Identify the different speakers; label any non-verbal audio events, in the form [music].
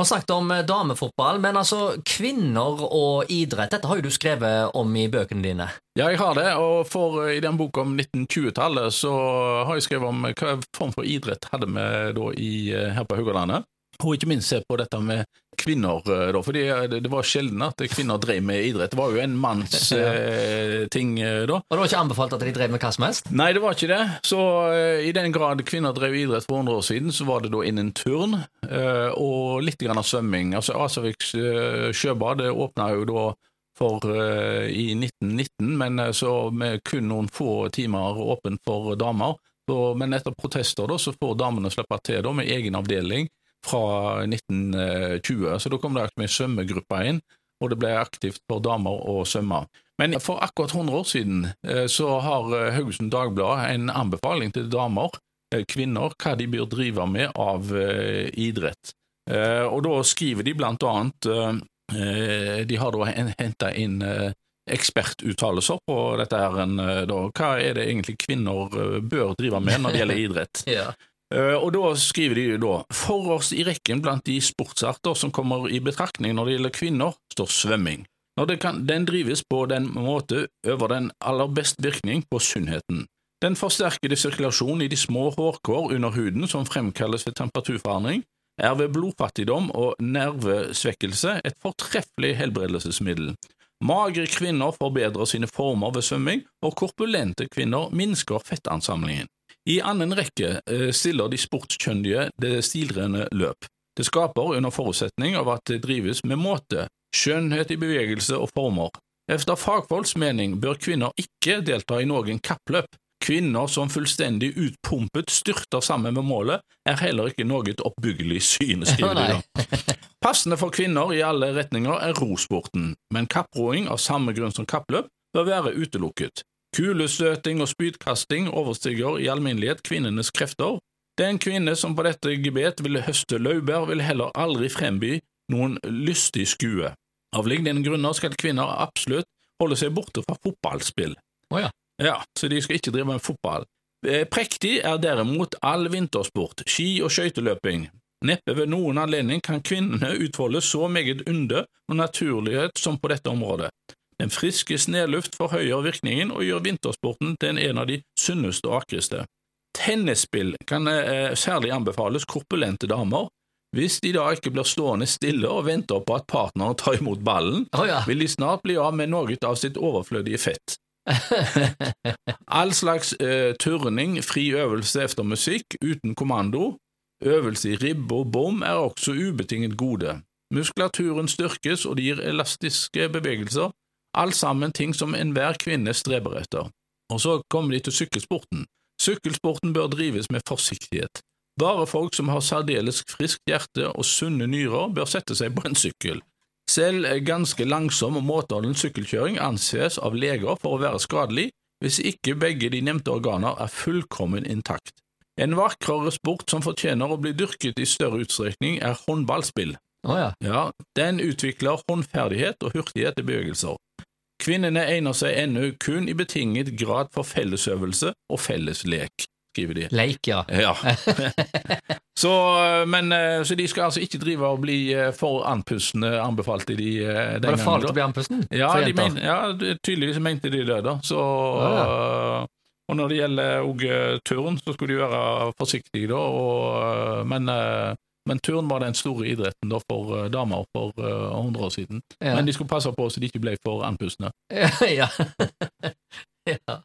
Speaker 1: Vi har snakket om eh, damefotball, men altså kvinner og idrett, dette har jo du skrevet om i bøkene dine.
Speaker 2: Ja, jeg har det, og for i den boka om 1920-tallet så har jeg skrevet om hva form for idrett hadde vi da i, her på Haugalandet. Og ikke minst se på dette med kvinner, da, fordi det var sjelden at kvinner drev med idrett. Det var jo en manns [laughs] eh, ting da.
Speaker 1: Og det var ikke anbefalt at de drev med hva som helst?
Speaker 2: Nei, det var ikke det. Så eh, i den grad kvinner drev idrett for 100 år siden, så var det da innen turn eh, og litt grann av svømming. Altså Asaviks eh, sjøbad åpna jo da for i 1919, men så med kun noen få timer åpent for damer. Så, men etter protester da, så får damene slippe til da, med egen avdeling fra 1920, så da kom det med svømmegruppa inn, og det ble aktivt for damer å svømme. Men for akkurat 100 år siden så har Haugesund Dagblad en anbefaling til damer, kvinner, hva de bør drive med av idrett. Og da skriver de blant annet De har da henta inn ekspertuttalelser på dette her. Hva er det egentlig kvinner bør drive med når det gjelder [laughs] idrett?
Speaker 1: ja.
Speaker 2: Uh, og da skriver de da forrest i rekken blant de sportsarter som kommer i betraktning når det gjelder kvinner, står svømming. Kan, den drives på den måte, øver den aller best virkning på sunnheten. Den forsterkede sirkulasjonen i de små hårkår under huden som fremkalles ved temperaturforandring, er ved blodfattigdom og nervesvekkelse et fortreffelig helbredelsesmiddel. Magre kvinner forbedrer sine former ved svømming, og korpulente kvinner minsker fettansamlingen. I annen rekke stiller de sportskjøndige det stilrene løp. Det skaper under forutsetning av at det drives med måte, skjønnhet i bevegelse og former. Efter fagfolks mening bør kvinner ikke delta i noen kappløp. Kvinner som fullstendig utpumpet styrter sammen med målet, er heller ikke noe oppbyggelig syn, skriver de. Passende for kvinner i alle retninger er rosporten, men kapproing av samme grunn som kappløp bør være utelukket. Kulestøting og spydkasting overstiger i alminnelighet kvinnenes krefter. Den kvinne som på dette gebet vil høste laurbær, vil heller aldri fremby noen lystig skue. Av lignende grunner skal kvinner absolutt holde seg borte fra fotballspill.
Speaker 1: Oh, ja.
Speaker 2: ja, så de skal ikke drive med fotball. Eh, prektig er derimot all vintersport, ski og skøyteløping. Neppe ved noen anledning kan kvinnene utfolde så meget under og naturlighet som på dette området. Den friske snøluft forhøyer virkningen og gjør vintersporten til en av de sunneste og akreste. Tennisspill kan eh, særlig anbefales korpulente damer. Hvis de da ikke blir stående stille og venter på at partneren tar imot ballen,
Speaker 1: oh, ja.
Speaker 2: vil de snart bli av med noe av sitt overflødige fett. [laughs] All slags eh, turning, fri øvelse efter musikk, uten kommando, øvelse i ribbe og bom er også ubetinget gode. Muskulaturen styrkes, og det gir elastiske bevegelser, Alt sammen ting som enhver kvinne streber etter. Og så kommer de til sykkelsporten. Sykkelsporten bør drives med forsiktighet. Bare folk som har særdeles friskt hjerte og sunne nyrer, bør sette seg på en sykkel. Selv ganske langsom og måteholden sykkelkjøring anses av leger for å være skadelig hvis ikke begge de nevnte organer er fullkommen intakt. En vakrere sport som fortjener å bli dyrket i større utstrekning, er håndballspill.
Speaker 1: Oh, ja.
Speaker 2: ja, Den utvikler håndferdighet og hurtighet i bevegelser. Kvinnene egner seg ennå kun i betinget grad for fellesøvelse og felleslek, skriver de.
Speaker 1: Leik, ja.
Speaker 2: ja. [laughs] så, men, så de skal altså ikke drive og bli eh, for andpustne, anbefalte de den gangen.
Speaker 1: Var det farlig å bli andpusten?
Speaker 2: Ja, men, ja, tydeligvis mente de det, da. Så, ja. Og når det gjelder og, turn, så skulle de være forsiktige, da, og, men men turn var den store idretten da for uh, damer for uh, 100 år siden. Ja. Men de skulle passe på så de ikke ble for andpustne. [laughs]
Speaker 1: ja. [laughs] ja.